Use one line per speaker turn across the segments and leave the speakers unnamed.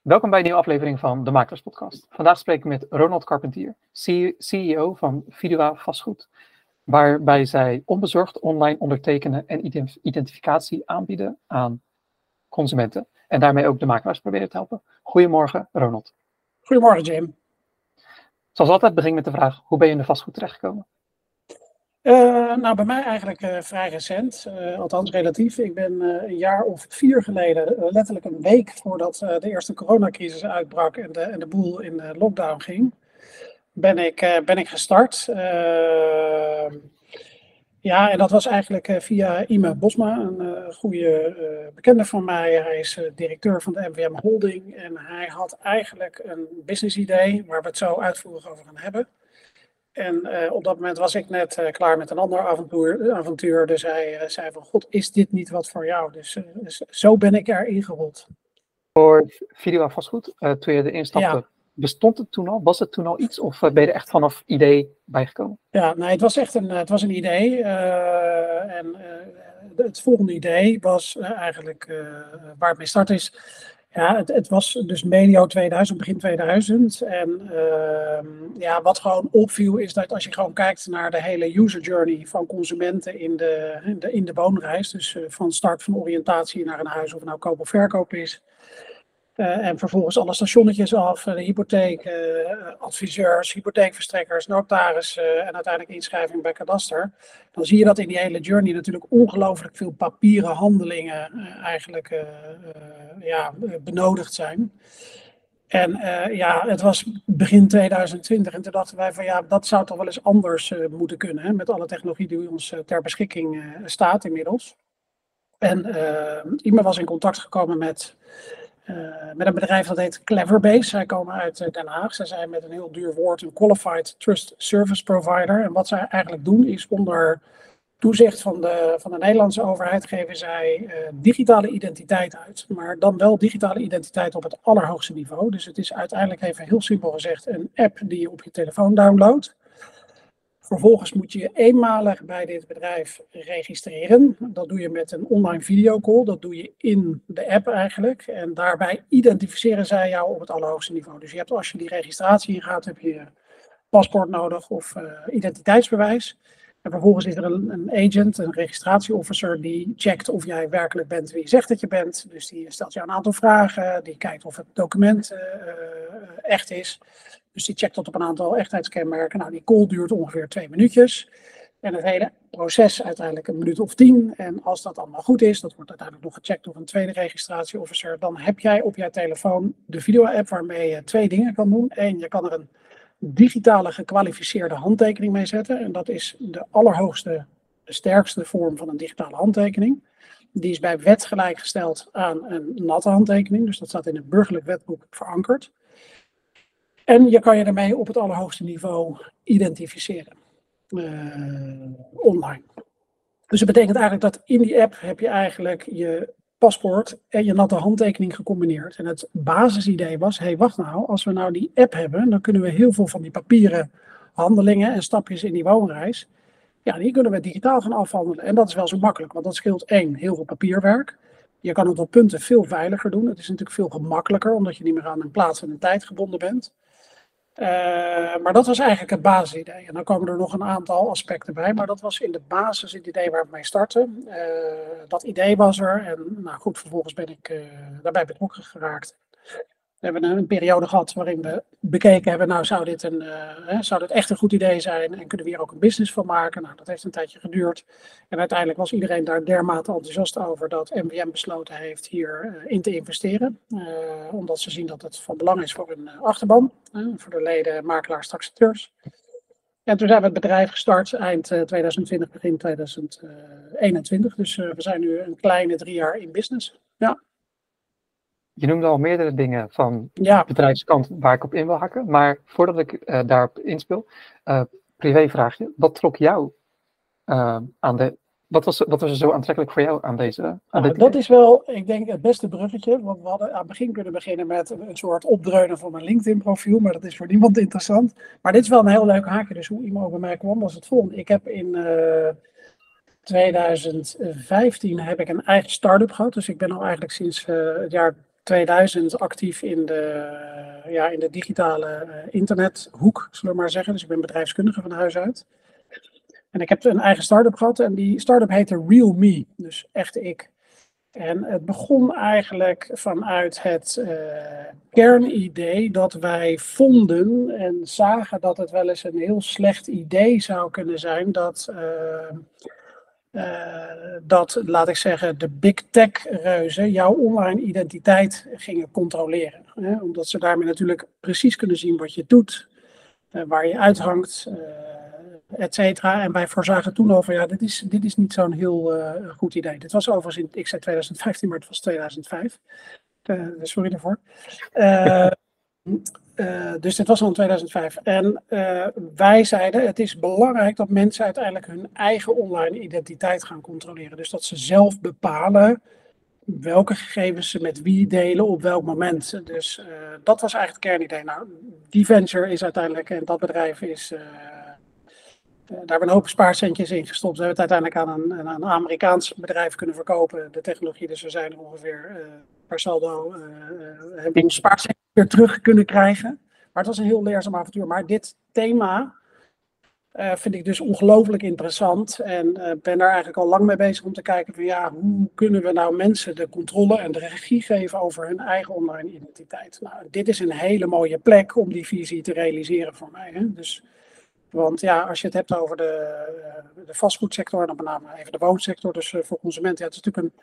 Welkom bij een nieuwe aflevering van de Makelaars Podcast. Vandaag spreek ik met Ronald Carpentier, CEO van Vidua Vastgoed, waarbij zij onbezorgd online ondertekenen en identificatie aanbieden aan consumenten en daarmee ook de makelaars proberen te helpen. Goedemorgen, Ronald.
Goedemorgen, Jim.
Zoals altijd begin ik met de vraag, hoe ben je in de vastgoed terechtgekomen?
Uh, nou, bij mij eigenlijk uh, vrij recent, uh, althans relatief. Ik ben een jaar of vier geleden, letterlijk een week voordat de eerste coronacrisis uitbrak en de, en de boel in lockdown ging, ben ik, ben ik gestart. ja, en dat was eigenlijk via Ime Bosma, een goede bekende van mij. Hij is directeur van de MVM Holding en hij had eigenlijk een business idee waar we het zo uitvoerig over gaan hebben. En uh, op dat moment was ik net uh, klaar met een ander avontuur. avontuur dus hij uh, zei van, god, is dit niet wat voor jou? Dus, dus zo ben ik erin gerold.
Voor video vastgoed, toen je erin stapte, ja. bestond het toen al? Was het toen al iets? Of ben je er echt vanaf idee bijgekomen?
Ja, nee, het was echt een, het was een idee. en het volgende idee was eigenlijk, waar het mee start is ja, het, het, was dus medio 2000, begin 2000. En uh, ja, wat gewoon opviel is dat als je gewoon kijkt naar de hele user journey van consumenten in de, in de, in de woonreis. Dus uh, van start van oriëntatie naar een huis of nou koop of verkoop is. Uh, en vervolgens alle stationnetjes af, de hypotheek, uh, adviseurs, hypotheekverstrekkers, notarissen en uiteindelijk inschrijving bij kadaster. Dan zie je dat in die hele journey natuurlijk ongelooflijk veel papieren handelingen eigenlijk ja, benodigd zijn. En ja, het was begin 2020 en toen dachten wij van ja, dat zou toch wel eens anders moeten kunnen hè, met alle technologie die ons ter beschikking staat inmiddels. En iemand was in contact gekomen met met een bedrijf dat heet Cleverbase. Zij komen uit uh, Den Haag. Zij zijn met een heel duur woord een Qualified Trust Service Provider. En wat zij eigenlijk doen is onder toezicht van de, van de Nederlandse overheid geven zij uh, digitale identiteit uit. Maar dan wel digitale identiteit op het allerhoogste niveau. Dus het is uiteindelijk even heel simpel gezegd een app die je op je telefoon downloadt. Vervolgens moet je je eenmalig bij dit bedrijf registreren. Dat doe je met een online videocall. Dat doe je in de app eigenlijk. En daarbij identificeren zij jou op het allerhoogste niveau. Dus je hebt als je die registratie ingaat, heb je paspoort nodig of uh, identiteitsbewijs. En vervolgens is er een, een, agent, een registratieofficer, die checkt of jij werkelijk bent wie je zegt dat je bent. Dus die stelt jou een aantal vragen, die kijkt of het document uh, echt is. Dus die checkt dat op een aantal echtheidskenmerken. Nou, die call duurt ongeveer twee minuutjes. En het hele proces uiteindelijk een minuut of tien. En als dat allemaal goed is, dat wordt uiteindelijk nog gecheckt door een tweede registratieofficer. Dan heb jij op jouw telefoon de video-app waarmee je twee dingen kan doen. Eén, je kan er een digitale gekwalificeerde handtekening mee zetten. En dat is de allerhoogste, sterkste vorm van een digitale handtekening. Die is bij wet gelijkgesteld aan een natte handtekening. Dus dat staat in het burgerlijk wetboek verankerd. En je kan je daarmee op het allerhoogste niveau identificeren. Uh, online. Dus dat betekent eigenlijk dat in die app heb je eigenlijk je paspoort en je natte handtekening gecombineerd. En het basisidee was, hé hey, wacht nou, als we nou die app hebben, dan kunnen we heel veel van die papieren handelingen en stapjes in die woonreis, ja, die kunnen we digitaal gaan afhandelen. En dat is wel zo makkelijk, want dat scheelt één, heel veel papierwerk. Je kan het op punten veel veiliger doen. Het is natuurlijk veel gemakkelijker, omdat je niet meer aan een plaats en een tijd gebonden bent. Uh, maar dat was eigenlijk het basisidee. En dan komen er nog een aantal aspecten bij, maar dat was in de basis het idee waar we mee starten. Uh, dat idee was er en nou goed, vervolgens ben ik uh, daarbij betrokken geraakt. We hebben een periode gehad waarin we bekeken hebben, nou zou dit, een, uh, zou dit echt een goed idee zijn en kunnen we hier ook een business van maken? Nou, dat heeft een tijdje geduurd. En uiteindelijk was iedereen daar dermate enthousiast over dat MVM besloten heeft hierin uh, in te investeren. Uh, omdat ze zien dat het van belang is voor hun achterban, voor de leden, makelaars, taxateurs. En toen zijn we het bedrijf gestart eind 2020, begin 2021. Dus we zijn nu een kleine drie jaar in business. Ja.
Je noemde al meerdere dingen van ja. bedrijfskant waar ik op in wil hakken. Maar voordat ik uh, daarop inspeel, uh, privévraagje. Wat trok jou uh, aan de. Wat was, wat was er zo aantrekkelijk voor jou aan deze? Aan
nou, dat is wel, ik denk, het beste bruggetje. Want we hadden aan het begin kunnen beginnen met een, een soort opdreunen van mijn LinkedIn-profiel. Maar dat is voor niemand interessant. Maar dit is wel een heel leuk haakje. Dus hoe iemand bij mij kwam, was het volgende. Ik heb in 2015 heb ik een eigen start-up gehad. Dus ik ben al eigenlijk sinds uh, het jaar 2000 actief in de, ja, in de digitale internethoek, zullen we maar zeggen. Dus ik ben bedrijfskundige van huis uit. En ik heb een eigen start-up gehad en die start-up heette Real Me, dus echt ik. En het begon eigenlijk vanuit het uh, kernidee dat wij vonden en zagen dat het wel eens een heel slecht idee zou kunnen zijn dat, uh, dat laat ik zeggen, de big tech reuzen jouw online identiteit gingen controleren. Hè? Omdat ze daarmee natuurlijk precies kunnen zien wat je doet, waar je uithangt et cetera. En wij voorzagen toen over, ja, dit is, dit is niet zo'n heel goed idee. Dit was overigens, in, ik zei 2015, maar het was 2005. Uh, sorry daarvoor. Dus dit was al in 2005. En wij zeiden, het is belangrijk dat mensen uiteindelijk hun eigen online identiteit gaan controleren. Dus dat ze zelf bepalen welke gegevens ze met wie delen op welk moment. Dus dat was eigenlijk het kernidee. Nou, die venture is uiteindelijk, en dat bedrijf is daar hebben we een hoop spaarcentjes in gestopt. We hebben het uiteindelijk aan een, een Amerikaans bedrijf kunnen verkopen, de technologie. Dus we zijn er ongeveer uh, per saldo, uh, hebben we ons spaarcentjes weer terug kunnen krijgen. Maar het was een heel leerzaam avontuur. Maar dit thema vind ik dus ongelooflijk interessant. En ben daar eigenlijk al lang mee bezig om te kijken van ja, hoe kunnen we nou mensen de controle en de regie geven over hun eigen online identiteit. Nou, dit is een hele mooie plek om die visie te realiseren voor mij. Hè? Dus want ja, als je het hebt over de, eh, de vastgoedsector, en dan met name even de woonsector, dus eh, voor consumenten, ja, het is natuurlijk een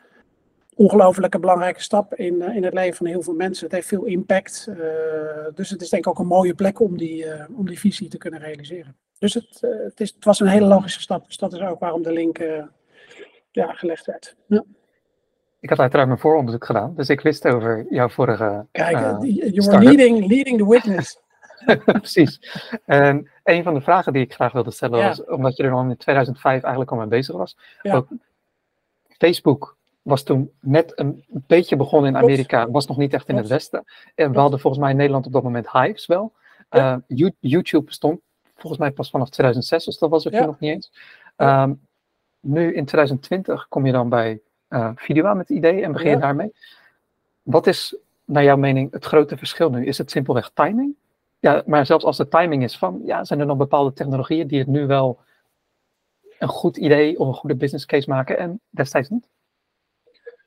ongelofelijke belangrijke stap in, eh, in het leven van heel veel mensen. Het heeft veel impact. dus het is denk ik ook een mooie plek om die, om die visie te kunnen realiseren. Dus het, het, is, het was een hele logische stap. Dus dat is ook waarom de link ja, gelegd werd. Ja.
Ik had uiteraard mijn vooronderzoek gedaan, dus ik wist over jouw vorige.
Kijk, you were leading, leading the witness.
Precies. En een van de vragen die ik graag wilde stellen was, omdat je er al in 2005 eigenlijk al mee bezig was. Facebook was toen net een beetje begonnen in Amerika, was nog niet echt in het Westen. En we hadden volgens mij in Nederland op dat moment Hives wel. Uh, YouTube bestond volgens mij pas vanaf 2006, dus dat was er toen nog niet eens. Um, nu in 2020 kom je dan bij uh, Vidua met het idee en begin je daarmee. Wat is naar jouw mening het grote verschil nu? Is het simpelweg timing? Ja, maar zelfs als de timing is van, ja, zijn er nog bepaalde technologieën die het nu wel een goed idee of een goede business case maken en destijds niet?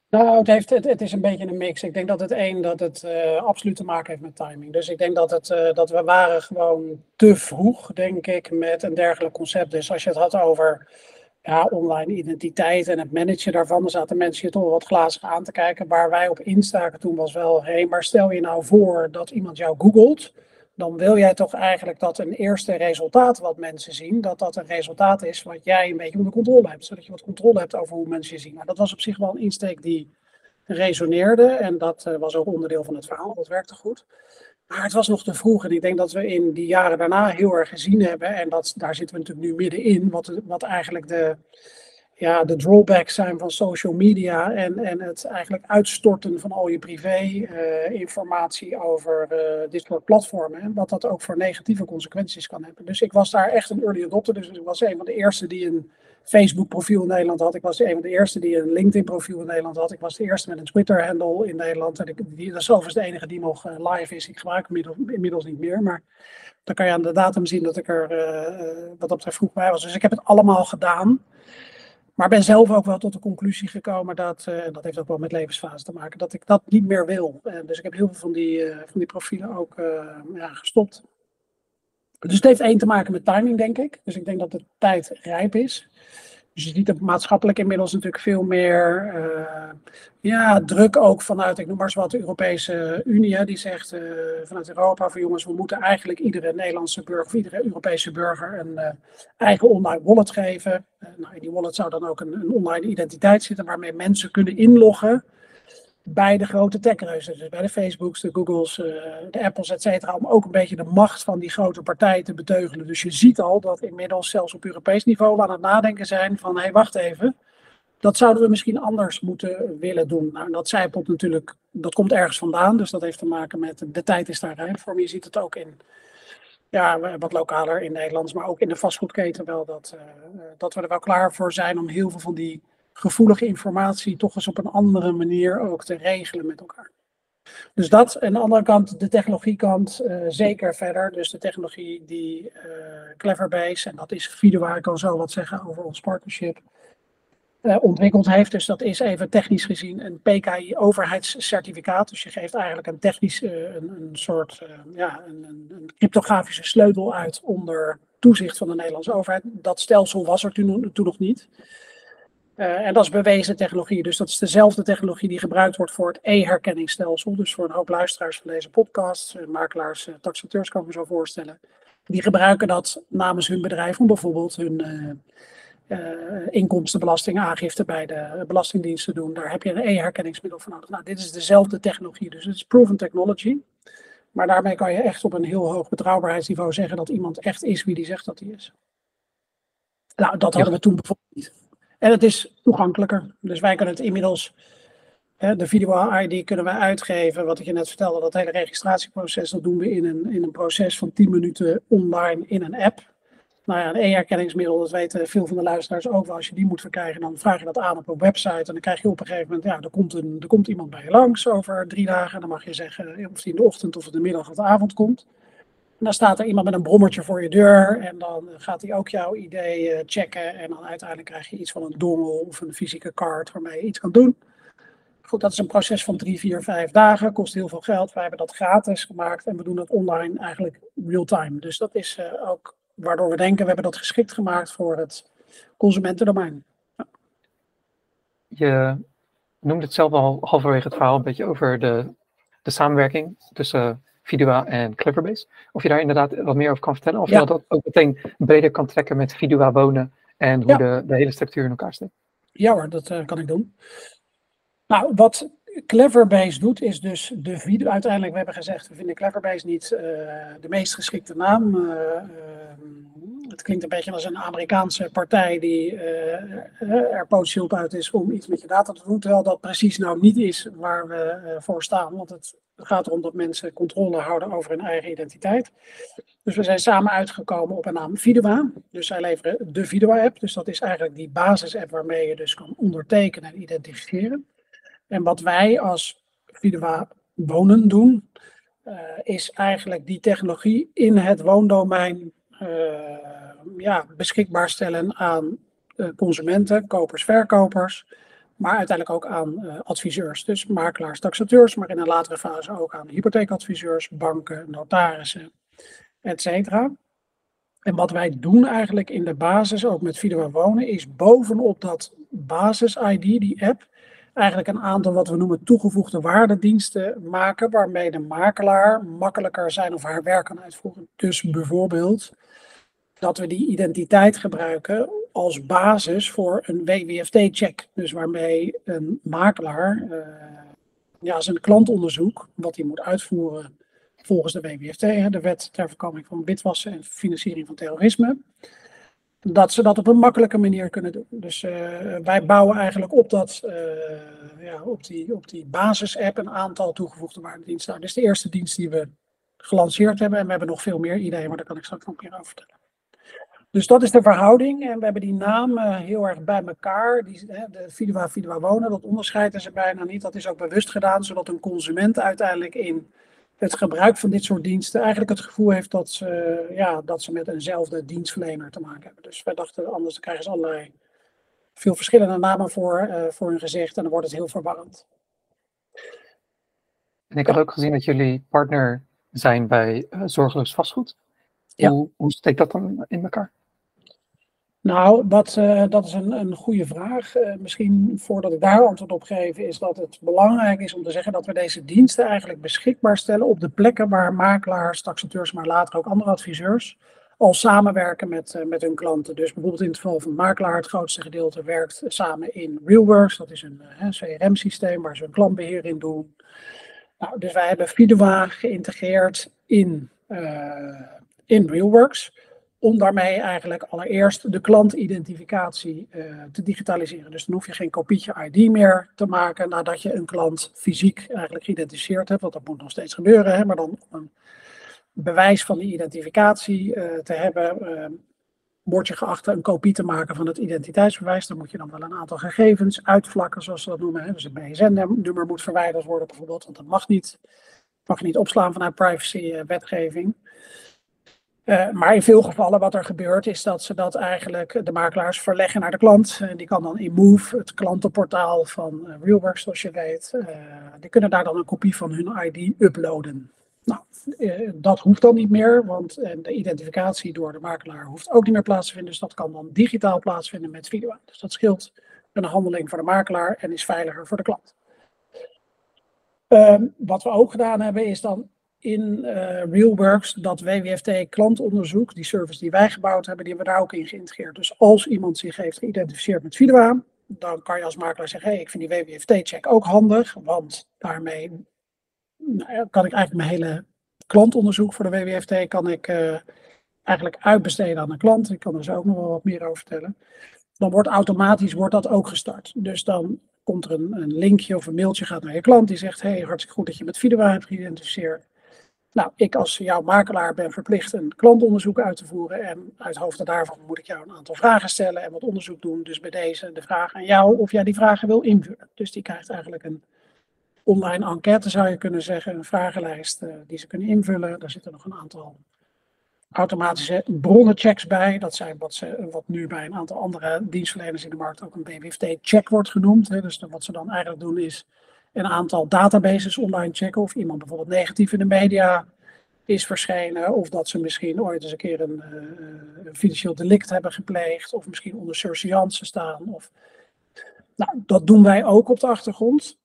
Nou, het, heeft, het, is een beetje een mix. Ik denk dat het één, dat het uh, absoluut te maken heeft met timing. Dus ik denk dat, het, uh, dat we waren gewoon te vroeg, denk ik, met een dergelijk concept. Dus als je het had over ja, online identiteit en het managen daarvan, dan zaten mensen je toch wat glazig aan te kijken. Waar wij op instaken toen was wel, hé, maar stel je nou voor dat iemand jou googelt dan wil jij toch eigenlijk dat een eerste resultaat wat mensen zien, dat dat een resultaat is wat jij een beetje onder controle hebt. Zodat je wat controle hebt over hoe mensen je zien. Nou, dat was op zich wel een insteek die resoneerde en dat uh, was ook onderdeel van het verhaal. Dat werkte goed. Maar het was nog te vroeg en ik denk dat we in die jaren daarna heel erg gezien hebben, en dat, daar zitten we natuurlijk nu middenin, wat, wat eigenlijk de, ja, de drawbacks zijn van social media en, en het eigenlijk uitstorten van al je privé-informatie eh, over uh, dit soort platformen. En wat dat ook voor negatieve consequenties kan hebben. Dus ik was daar echt een early adopter. Dus ik was een van de eerste die een Facebook-profiel in Nederland had. Ik was een van de eerste die een LinkedIn-profiel in Nederland had. Ik was de eerste met een Twitter-handle in Nederland. En ik, die, dat is de enige die nog uh, live is. Ik gebruik hem inmiddels, niet meer. Maar dan kan je aan de datum zien dat ik er wat dat betreft vroeg bij was. Dus ik heb het allemaal gedaan. Maar ben zelf ook wel tot de conclusie gekomen dat, uh, en dat heeft ook wel met levensfase te maken, dat ik dat niet meer wil. Uh, dus ik heb heel veel van die, uh, van die profielen ook ja, gestopt. Dus het heeft één te maken met timing, denk ik. Dus ik denk dat de tijd rijp is. Dus je ziet het maatschappelijk inmiddels natuurlijk veel meer uh, ja, druk ook vanuit, ik noem maar eens wat, de Europese Unie. Die zegt uh, vanuit Europa van jongens, we moeten eigenlijk iedere Nederlandse burger of iedere Europese burger een uh, eigen online wallet geven. nou, in die wallet zou dan ook een online identiteit zitten waarmee mensen kunnen inloggen bij de grote techreuzen. Dus bij de Facebooks, de Googles, uh, de Apples, et cetera. Om ook een beetje de macht van die grote partijen te beteugelen. Dus je ziet al dat inmiddels zelfs op Europees niveau we aan het nadenken zijn van... hé, hey, wacht even, dat zouden we misschien anders moeten willen doen. Nou, dat zijpelt natuurlijk, dat komt ergens vandaan. Dus dat heeft te maken met, de tijd is daar rijp voor. Maar je ziet het ook in, ja, wat lokaler in Nederlands, maar ook in de vastgoedketen wel. Dat, uh, dat we er wel klaar voor zijn om heel veel van die gevoelige informatie toch eens op een andere manier ook te regelen met elkaar. Dus dat. En aan de andere kant, de technologiekant, uh, zeker verder. Dus de technologie die uh, Cleverbase, en dat is Fidua, ik kan zo wat zeggen over ons partnership, uh, ontwikkeld heeft. Dus dat is even technisch gezien een PKI-overheidscertificaat. Dus je geeft eigenlijk een technisch, een, een, soort, ja, een, een, cryptografische sleutel uit onder toezicht van de Nederlandse overheid. Dat stelsel was er toen, toen nog niet. Uh, en dat is bewezen technologie. Dus dat is dezelfde technologie die gebruikt wordt voor het e-herkenningsstelsel. Dus voor een hoop luisteraars van deze podcast, uh, makelaars, uh, taxateurs kan ik me zo voorstellen. Die gebruiken dat namens hun bedrijf om bijvoorbeeld hun inkomstenbelastingaangifte bij de Belastingdienst te doen. Daar heb je een e-herkenningsmiddel voor nodig. Nou, dit is dezelfde technologie, dus het is proven technology. Maar daarmee kan je echt op een heel hoog betrouwbaarheidsniveau zeggen dat iemand echt is wie die zegt dat hij is. Nou, dat hadden we toen bijvoorbeeld niet. En het is toegankelijker. Dus wij kunnen het inmiddels, hè, de video-ID kunnen we uitgeven. Wat ik je net vertelde, dat hele registratieproces, dat doen we in een, in een proces van 10 minuten online in een app. Nou ja, een e-herkenningsmiddel, dat weten veel van de luisteraars ook wel. Als je die moet verkrijgen, dan vraag je dat aan op een website. En dan krijg je op een gegeven moment, ja, er komt, een, er komt iemand bij je langs over drie dagen. En dan mag je zeggen of die in de ochtend of in de middag of de avond komt. En dan staat er iemand met een brommertje voor je deur en dan gaat hij ook jouw idee eh, checken. En dan uiteindelijk krijg je iets van een dongel of een fysieke kaart waarmee je iets kan doen. Goed, dat is een proces van drie, vier, vijf dagen. Kost heel veel geld. Wij hebben dat gratis gemaakt en we doen het online eigenlijk real-time. Dus dat is uh, ook waardoor we denken, we hebben dat geschikt gemaakt voor het consumentendomein.
Je noemde het zelf al halverwege het verhaal een beetje over de, de samenwerking tussen Vidua en Cleverbase. Of je daar inderdaad wat meer over kan vertellen. Of je dat ook meteen breder kan trekken met Vidua wonen en hoe de, de hele structuur in elkaar steekt.
Ja hoor, dat uh, kan ik doen. Nou, wat Cleverbase doet, is dus de video. Uiteindelijk, we hebben gezegd, we vinden Cleverbase niet uh, de meest geschikte naam. Uh, het klinkt een beetje als een Amerikaanse partij die er potentieel uit is om iets met je data te doen. Terwijl dat precies nou niet is waar we voor staan. Want het het gaat erom dat mensen controle houden over hun eigen identiteit. Dus we zijn samen uitgekomen op een naam Vidua. Dus zij leveren de Vidua-app. Dus dat is eigenlijk die basis-app waarmee je dus kan ondertekenen en identificeren. En wat wij als Vidua Wonen doen, uh, is eigenlijk die technologie in het woondomein uh, ja, beschikbaar stellen aan uh, consumenten, kopers, verkopers maar uiteindelijk ook aan adviseurs. Dus makelaars, taxateurs, maar in een latere fase ook aan hypotheekadviseurs, banken, notarissen, et cetera. En wat wij doen eigenlijk in de basis, ook met Vidua Wonen, is bovenop dat basis-ID, die app, eigenlijk een aantal wat we noemen toegevoegde waardediensten maken, waarmee de makelaar makkelijker zijn of haar werk kan uitvoeren. Dus bijvoorbeeld dat we die identiteit gebruiken als basis voor een WWFT-check. Dus waarmee een makelaar uh, ja, zijn klantonderzoek, wat hij moet uitvoeren volgens de WWFT, de Wet ter voorkoming van witwassen en financiering van terrorisme, dat ze dat op een makkelijke manier kunnen doen. Dus uh, wij bouwen eigenlijk op, dat, uh, ja, op die, op die basis-app een aantal toegevoegde waardediensten. Nou, dit is de eerste dienst die we gelanceerd hebben en we hebben nog veel meer ideeën, maar daar kan ik straks nog meer over vertellen. Dus dat is de verhouding. En we hebben die namen heel erg bij elkaar. Die, de Vidua Vidua Wonen, dat onderscheiden ze bijna niet. Dat is ook bewust gedaan, zodat een consument uiteindelijk in het gebruik van dit soort diensten eigenlijk het gevoel heeft dat ze, ja, dat ze met eenzelfde dienstverlener te maken hebben. Dus wij dachten, anders krijgen ze allerlei veel verschillende namen voor, uh, voor hun gezicht en dan wordt het heel verwarrend.
En ik had ook gezien dat jullie partner zijn bij uh, Zorgeloos Vastgoed. Ja. Hoe, hoe steekt dat dan in elkaar?
Nou, wat, uh, dat is een, een goede vraag. Uh, misschien voordat ik daar antwoord op geef, is dat het belangrijk is om te zeggen dat we deze diensten eigenlijk beschikbaar stellen op de plekken waar makelaars, taxateurs, maar later ook andere adviseurs al samenwerken met, uh, met hun klanten. Dus bijvoorbeeld in het geval van makelaar, het grootste gedeelte werkt samen in RealWorks. Dat is een CRM-systeem waar ze een klantbeheer in doen. Nou, dus wij hebben Fidua geïntegreerd in, in RealWorks om daarmee eigenlijk allereerst de klantidentificatie uh, te digitaliseren. Dus dan hoef je geen kopietje ID meer te maken nadat je een klant fysiek eigenlijk geïdentificeerd hebt, want dat moet nog steeds gebeuren, hè, maar dan om een bewijs van die identificatie uh, te hebben, uh, word je geacht een kopie te maken van het identiteitsbewijs. Dan moet je dan wel een aantal gegevens uitvlakken, zoals ze dat noemen. Dus een BSN-nummer moet verwijderd worden bijvoorbeeld, want dat mag niet. Mag je niet opslaan vanuit privacy-wetgeving. Uh, maar in veel gevallen wat er gebeurt is dat ze dat eigenlijk de makelaars verleggen naar de klant. En die kan dan in Move, het klantenportaal van Realworks zoals je weet, die kunnen daar dan een kopie van hun ID uploaden. Nou, dat hoeft dan niet meer, want de identificatie door de makelaar hoeft ook niet meer plaats te vinden. Dus dat kan dan digitaal plaatsvinden met video. Dus dat scheelt een handeling voor de makelaar en is veiliger voor de klant. Ehm, wat we ook gedaan hebben is dan in uh, RealWorks dat WWFT klantonderzoek, die service die wij gebouwd hebben, die hebben we daar ook in geïntegreerd. Dus als iemand zich heeft geïdentificeerd met Vidua, dan kan je als makelaar zeggen, hey, ik vind die WWFT-check ook handig, want daarmee nou, kan ik eigenlijk mijn hele klantonderzoek voor de WWFT kan ik uh, eigenlijk uitbesteden aan een klant. Ik kan er zo ook nog wel wat meer over vertellen. Dan wordt automatisch wordt dat ook gestart. Dus dan komt er een, een linkje of een mailtje gaat naar je klant die zegt, hey, hartstikke goed dat je met Vidua hebt geïdentificeerd. Nou, ik als jouw makelaar ben verplicht een klantonderzoek uit te voeren. En uit hoofde daarvan moet ik jou een aantal vragen stellen en wat onderzoek doen. Dus bij deze de vraag aan jou of jij die vragen wil invullen. Dus die krijgt eigenlijk een online enquête, zou je kunnen zeggen. Een vragenlijst uh, die ze kunnen invullen. Daar zitten nog een aantal automatische bronnenchecks bij. Dat zijn wat, ze, wat nu bij een aantal andere dienstverleners in de markt ook een BWFT-check wordt genoemd. Hè. Dus wat ze dan eigenlijk doen is een aantal databases online checken of iemand bijvoorbeeld negatief in de media is verschenen. Of dat ze misschien ooit eens een keer een, een financieel delict hebben gepleegd. Of misschien onder surseance staan. Of... Nou, dat doen wij ook op de achtergrond.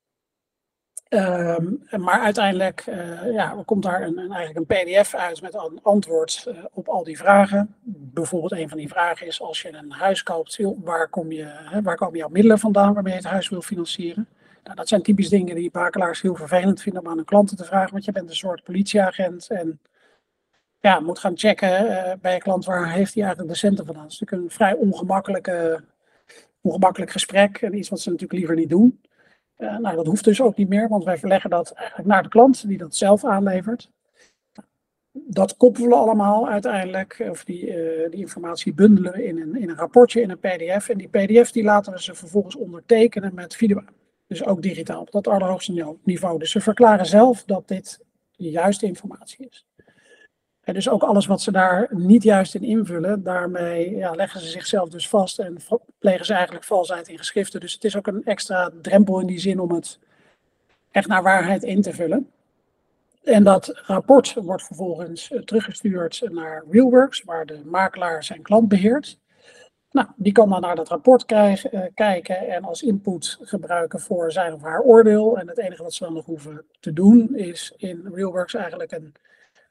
Um, maar uiteindelijk uh, ja, komt daar een, een, eigenlijk een pdf uit met een antwoord uh, op al die vragen. Bijvoorbeeld een van die vragen is als je een huis koopt, waar, kom je, hè, waar komen jouw middelen vandaan waarmee je het huis wil financieren? Nou, dat zijn typisch dingen die makelaars heel vervelend vinden om aan hun klanten te vragen, want je bent een soort politieagent en ja, moet gaan checken uh, bij je klant waar heeft hij eigenlijk de centen vandaan. Dat is natuurlijk een vrij ongemakkelijke, ongemakkelijk gesprek en iets wat ze natuurlijk liever niet doen. Uh, nou, dat hoeft dus ook niet meer, want wij verleggen dat eigenlijk naar de klant die dat zelf aanlevert. Dat koppelen we allemaal uiteindelijk, of die, uh, die informatie bundelen we in een, in een rapportje, in een pdf. En die pdf die laten we ze vervolgens ondertekenen met video. Dus ook digitaal op dat allerhoogste niveau. Dus ze verklaren zelf dat dit de juiste informatie is. En dus ook alles wat ze daar niet juist in invullen, daarmee ja, leggen ze zichzelf dus vast en plegen ze eigenlijk valsheid in geschriften. Dus het is ook een extra drempel in die zin om het echt naar waarheid in te vullen. En dat rapport wordt vervolgens eh, teruggestuurd naar RealWorks, waar de makelaar zijn klant beheert. Nou, die kan dan naar dat rapport uh, kijken en als input gebruiken voor zijn of haar oordeel. En het enige wat ze dan nog hoeven te doen is in RealWorks eigenlijk een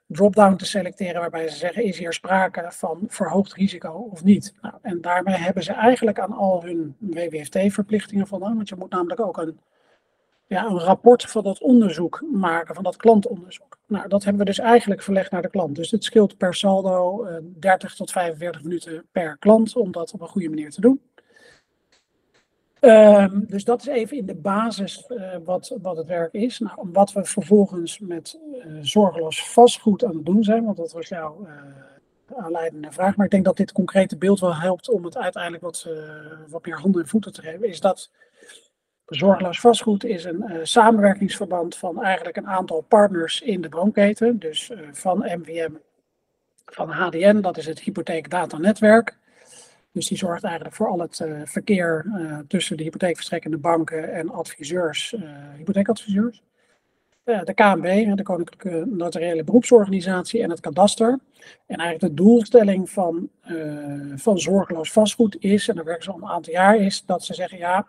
drop-down te selecteren waarbij ze zeggen is hier sprake van verhoogd risico of niet. Nou, en daarmee hebben ze eigenlijk aan al hun WWFT-verplichtingen voldaan, want je moet namelijk ook een ja, een rapport van dat onderzoek maken, van dat klantonderzoek. Nou, dat hebben we dus eigenlijk verlegd naar de klant. Dus het scheelt per saldo uh, 30 tot 45 minuten per klant om dat op een goede manier te doen. Um, dus dat is even in de basis uh, wat, wat het werk is. Nou, wat we vervolgens met uh, zorgeloos vastgoed aan het doen zijn, want dat was jouw aanleidende vraag. Maar ik denk dat dit concrete beeld wel helpt om het uiteindelijk wat, wat meer handen en voeten te geven. Is dat Zorgeloos vastgoed is een uh, samenwerkingsverband van eigenlijk een aantal partners in de boonketen. Dus uh, van MVM, van HDN, dat is het hypotheekdatanetwerk. Dus die zorgt eigenlijk voor al het uh, verkeer tussen de hypotheekverstrekkende banken en adviseurs, hypotheekadviseurs. de KNB, de Koninklijke Notariële Beroepsorganisatie en het kadaster. En eigenlijk de doelstelling van, van zorgeloos vastgoed is, en daar werken ze al een aantal jaar, is dat ze zeggen ja,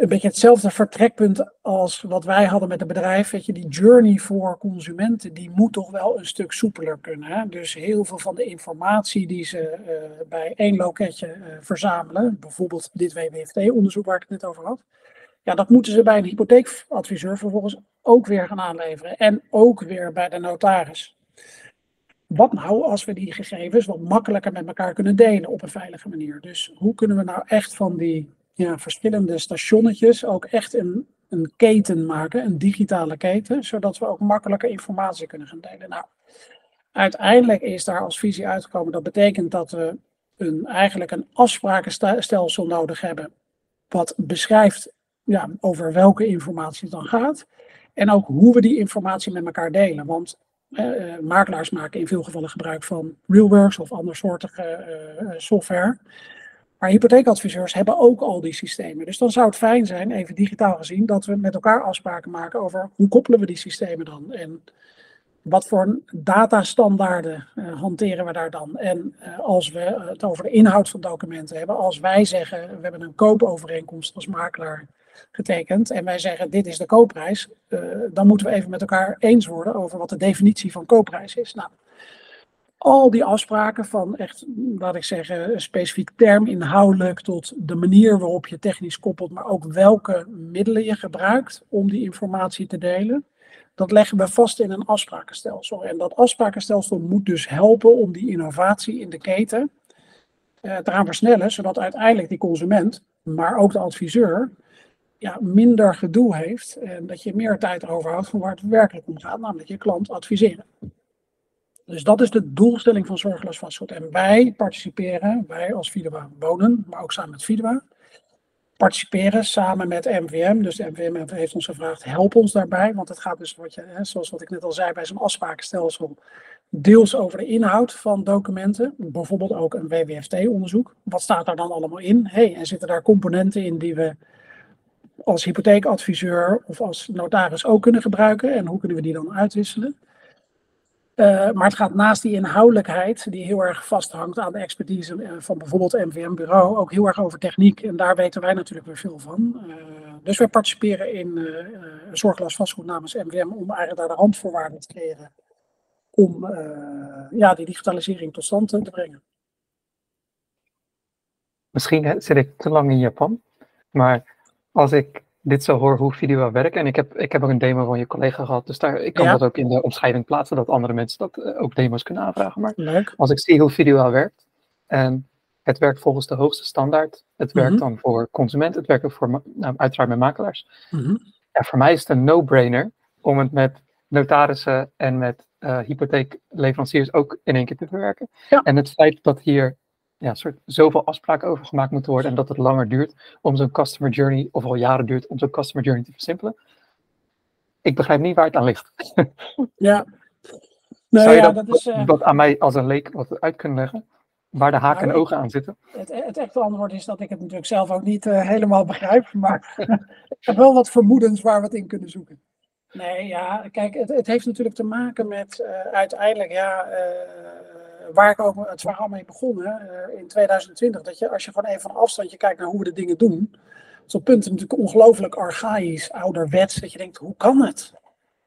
een beetje hetzelfde vertrekpunt als wat wij hadden met het bedrijf. Weet je, die journey voor consumenten, die moet toch wel een stuk soepeler kunnen. Hè? Dus heel veel van de informatie die ze uh, bij één loketje uh, verzamelen, bijvoorbeeld dit WWFT-onderzoek waar ik het net over had. Ja, dat moeten ze bij een hypotheekadviseur vervolgens ook weer gaan aanleveren. En ook weer bij de notaris. Wat nou als we die gegevens wat makkelijker met elkaar kunnen delen op een veilige manier? Dus hoe kunnen we nou echt van die ja, verschillende stationnetjes ook echt een, een keten maken, een digitale keten, zodat we ook makkelijker informatie kunnen gaan delen. Nou, uiteindelijk is daar als visie uitgekomen, dat betekent dat we een, eigenlijk een afsprakenstelsel nodig hebben. Wat beschrijft ja, over welke informatie het dan gaat. En ook hoe we die informatie met elkaar delen. Want uh, makelaars maken in veel gevallen gebruik van RealWorks of andersoortige uh, software. Maar hypotheekadviseurs hebben ook al die systemen. Dus dan zou het fijn zijn, even digitaal gezien, dat we met elkaar afspraken maken over hoe koppelen we die systemen dan. En wat voor datastandaarden uh, hanteren we daar dan? En uh, als we het over de inhoud van documenten hebben, als wij zeggen we hebben een koopovereenkomst als makelaar getekend en wij zeggen dit is de koopprijs, uh, dan moeten we even met elkaar eens worden over wat de definitie van koopprijs is. Nou, al die afspraken van echt, laat ik zeggen, een specifiek term inhoudelijk tot de manier waarop je technisch koppelt, maar ook welke middelen je gebruikt om die informatie te delen dat leggen we vast in een afsprakenstelsel. En dat afsprakenstelsel moet dus helpen om die innovatie in de keten uh, te gaan versnellen, zodat uiteindelijk die consument, maar ook de adviseur, ja, minder gedoe heeft en dat je meer tijd overhoudt van waar het werkelijk om gaat, namelijk je klant adviseren. Dus dat is de doelstelling van zorgeloos vastgoed. En wij participeren, wij als Vidua wonen, maar ook samen met Vidua, participeren samen met MVM. Dus de MVM heeft ons gevraagd, help ons daarbij. Want het gaat dus, wat je, hè, zoals wat ik net al zei, bij zo'n afsprakenstelsel deels over de inhoud van documenten. Bijvoorbeeld ook een WWFT-onderzoek. Wat staat daar dan allemaal in? Hey, en zitten daar componenten in die we als hypotheekadviseur of als notaris ook kunnen gebruiken? En hoe kunnen we die dan uitwisselen? Uh, maar het gaat naast die inhoudelijkheid, die heel erg vasthangt aan de expertise eh, van bijvoorbeeld MVM-bureau, ook heel erg over techniek. En daar weten wij natuurlijk weer veel van. Uh, dus wij participeren in een zorglas vastgoed namens MVM om eigenlijk daar de randvoorwaarden te creëren om ja, die digitalisering tot stand te brengen.
Misschien zit ik te lang in Japan, maar als ik dit zo hoor hoe video werkt. En ik heb, ik heb ook een demo van je collega gehad. Dus daar, ik kan dat ook in de omschrijving plaatsen, dat andere mensen dat uh, ook demo's kunnen aanvragen. Maar
Leuk.
als ik zie hoe video werkt, en het werkt volgens de hoogste standaard. Het werkt mhm. dan voor consument, het werkt ook voor, nou, uiteraard met makelaars.
Mm
En voor mij is het een no-brainer om het met notarissen en met uh, hypotheekleveranciers ook in één keer te verwerken.
Ja.
En het feit dat hier ja, soort zoveel afspraken over gemaakt moeten worden en dat het langer duurt om zo'n customer journey, of al jaren duurt om zo'n customer journey te versimpelen. Ik begrijp niet waar het aan ligt.
Ja.
Nou, Zou je ja, dat, dat, is, uh... dat, aan mij als een leek wat uit kunnen leggen? Waar de haken nou, en ogen aan zitten?
Het, het, echte antwoord is dat ik het natuurlijk zelf ook niet uh, helemaal begrijp, maar ik heb wel wat vermoedens waar we het in kunnen zoeken. Nee, ja, kijk, het, het heeft natuurlijk te maken met uh, uiteindelijk, ja, waar ik ook het verhaal mee begonnen uh, in 2020, dat je als je gewoon even van afstandje kijkt naar hoe we de dingen doen, zo'n punt natuurlijk ongelooflijk archaïs, ouderwets, dat je denkt, hoe kan het?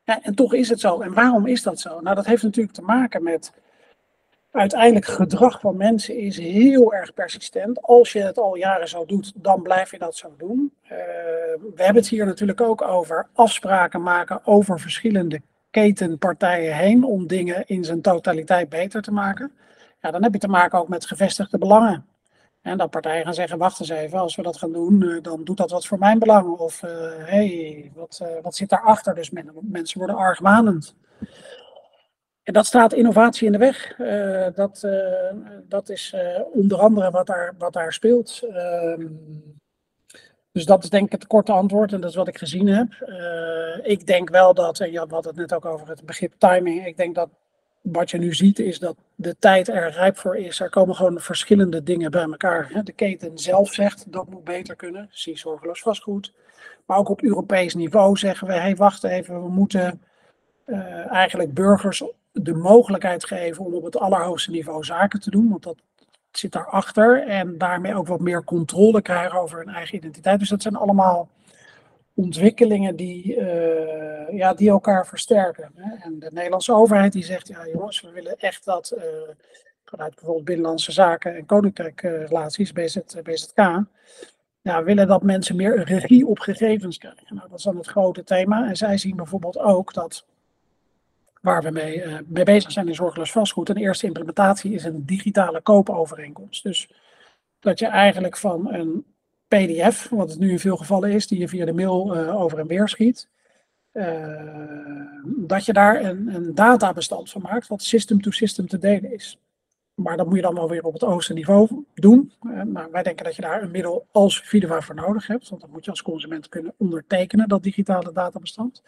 Ja, en toch is het zo. En waarom is dat zo? Nou, dat heeft natuurlijk te maken met uiteindelijk gedrag van mensen is heel erg persistent. Als je het al jaren zo doet, dan blijf je dat zo doen. Uh, we hebben het hier natuurlijk ook over afspraken maken over verschillende ketenpartijen heen om dingen in zijn totaliteit beter te maken. Ja, dan heb je te maken ook met gevestigde belangen. En dat partijen gaan zeggen, wacht eens even, als we dat gaan doen, eh, dan doet dat wat voor mijn belang. Of, hé, uh, hey, wat, uh, wat zit daarachter? Dus men, mensen worden argwanend. En dat staat innovatie in de weg. Dat, dat is onder andere wat daar, wat daar speelt. Dus dat is denk ik het korte antwoord en dat is wat ik gezien heb. Uh, ik denk wel dat, en je had het net ook over het begrip timing. Ik denk dat wat je nu ziet is dat de tijd er rijp voor is. Er komen gewoon verschillende dingen bij elkaar. De keten zelf zegt dat moet beter kunnen. Zie zorgeloos vastgoed. Maar ook op Europees niveau zeggen we, hé hey, wacht even, we moeten uh, eigenlijk burgers de mogelijkheid geven om op het allerhoogste niveau zaken te doen. Want dat zit daarachter. En daarmee ook wat meer controle krijgen over hun eigen identiteit. Dus dat zijn allemaal ontwikkelingen die, uh, ja, die elkaar versterken. Hè. En de Nederlandse overheid die zegt, ja jongens, we willen echt dat, uh, vanuit bijvoorbeeld Binnenlandse Zaken en Koninkrijkrelaties, BZ, BZK, ja, willen dat mensen meer regie op gegevens krijgen. Nou, dat is dan het grote thema. En zij zien bijvoorbeeld ook dat waar we mee, uh, mee bezig zijn in zorgeloos vastgoed. Een eerste implementatie is een digitale koopovereenkomst. Dus dat je eigenlijk van een PDF, wat het nu in veel gevallen is, die je via de mail uh, over en weer schiet, uh, dat je daar een, een databestand van maakt, wat system-to-system -system te delen is. maar dat moet je dan wel weer op het hoogste niveau doen. wij denken dat je daar een middel als Vidua voor nodig hebt. Want dan moet je als consument kunnen ondertekenen, dat digitale databestand.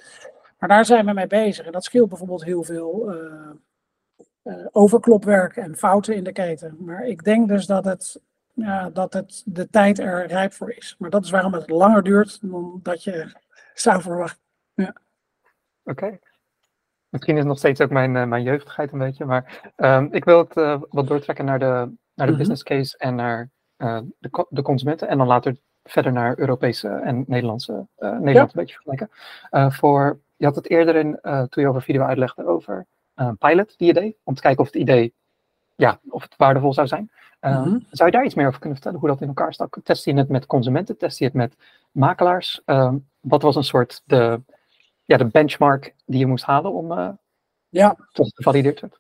Maar daar zijn we mee bezig. En dat scheelt bijvoorbeeld heel veel uh, overklopwerk en fouten in de keten. Maar ik denk dus dat het, ja, dat het de tijd er rijp voor is. Maar dat is waarom het langer duurt dan dat je zou verwachten. Ja.
Oké. Misschien is het nog steeds ook mijn, uh, mijn jeugdigheid een beetje, maar um, ik wil het uh, wat doortrekken naar de, naar de mm -hmm. business case en naar uh, de, de, consumenten en dan later verder naar Europese en Nederlandse, Nederland ja. een beetje vergelijken. voor, je had het eerder in, toen je over video uitlegde over pilot, die idee, om te kijken of het idee, ja, of het waardevol zou zijn. Mm -hmm. Zou je daar iets meer over kunnen vertellen, hoe dat in elkaar stak? Test je het met consumenten, test je het met makelaars? wat was een soort de, ja, de benchmark die je moest halen om ja. tot het gevalideerd werd?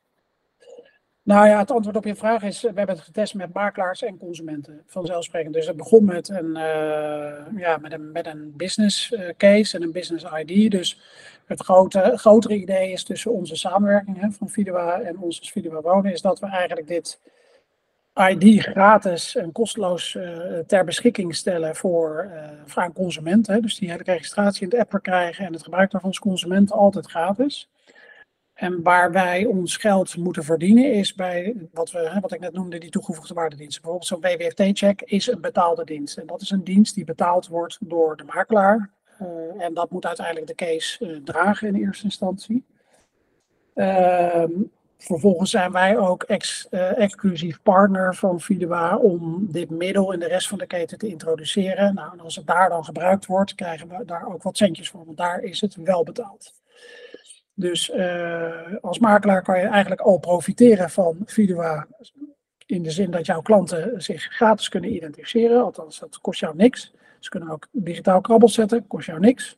Nou ja, het antwoord op je vraag is, we hebben het getest met makelaars en consumenten, vanzelfsprekend. Dus het begon met een, uh, ja, met een, met een business uh, case en een business ID. Dus het grote, grotere idee is tussen onze samenwerking hè, van Vidua en ons Vidua Wonen, is dat we eigenlijk dit ID gratis en kosteloos uh, ter beschikking stellen voor, uh, voor een consument. Hè. Dus die hele registratie in de app krijgen en het gebruik daarvan als consument altijd gratis. En waar wij ons geld moeten verdienen is bij wat, we, wat ik net noemde, die toegevoegde waardediensten. Bijvoorbeeld zo'n WWFT-check is een betaalde dienst. En dat is een dienst die betaald wordt door de makelaar. Uh, en dat moet uiteindelijk de case dragen in eerste instantie. Ehm, Vervolgens zijn wij ook ex, uh, exclusief partner van Vidua om dit middel in de rest van de keten te introduceren. Nou, en als het daar dan gebruikt wordt, krijgen we daar ook wat centjes voor, want daar is het wel betaald. Dus uh, als makelaar kan je eigenlijk al profiteren van Vidua in de zin dat jouw klanten zich gratis kunnen identificeren. Althans, dat kost jou niks. Ze kunnen ook digitaal krabbels zetten, kost jou niks.